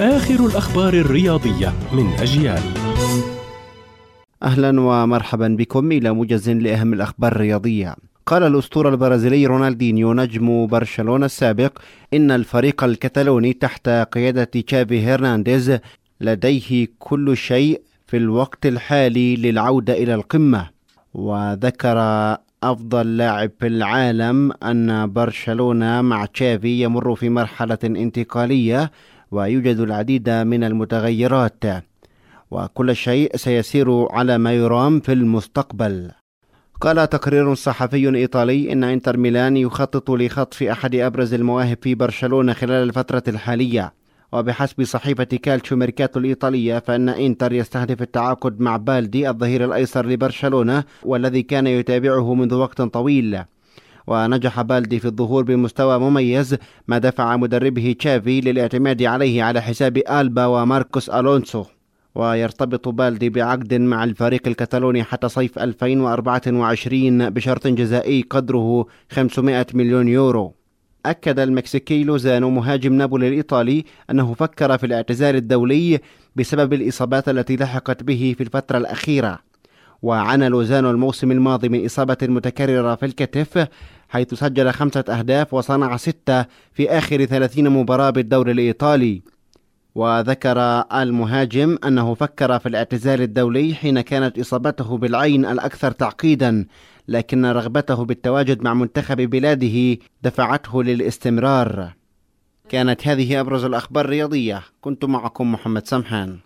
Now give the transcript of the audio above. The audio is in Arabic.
آخر الأخبار الرياضية من أجيال. أهلا ومرحبا بكم إلى موجز لأهم الأخبار الرياضية. قال الأسطورة البرازيلي رونالدينيو نجم برشلونة السابق إن الفريق الكتالوني تحت قيادة تشافي هرنانديز لديه كل شيء في الوقت الحالي للعودة إلى القمة. وذكر أفضل لاعب في العالم أن برشلونة مع تشافي يمر في مرحلة انتقالية ويوجد العديد من المتغيرات وكل شيء سيسير على ما يرام في المستقبل. قال تقرير صحفي إيطالي إن إنتر ميلان يخطط لخطف أحد أبرز المواهب في برشلونة خلال الفترة الحالية. وبحسب صحيفة كالتشو ميركاتو الإيطالية فإن إنتر يستهدف التعاقد مع بالدي الظهير الأيسر لبرشلونة والذي كان يتابعه منذ وقت طويل. ونجح بالدي في الظهور بمستوى مميز ما دفع مدربه تشافي للاعتماد عليه على حساب آلبا وماركوس ألونسو. ويرتبط بالدي بعقد مع الفريق الكتالوني حتى صيف 2024 بشرط جزائي قدره 500 مليون يورو. أكد المكسيكي لوزانو مهاجم نابولي الإيطالي أنه فكر في الاعتزال الدولي بسبب الإصابات التي لحقت به في الفترة الأخيرة. وعانى لوزانو الموسم الماضي من إصابة متكررة في الكتف حيث سجل خمسة أهداف وصنع ستة في آخر ثلاثين مباراة بالدوري الإيطالي. وذكر المهاجم أنه فكر في الاعتزال الدولي حين كانت إصابته بالعين الأكثر تعقيدا لكن رغبته بالتواجد مع منتخب بلاده دفعته للاستمرار. كانت هذه أبرز الأخبار الرياضية. كنت معكم محمد سمحان.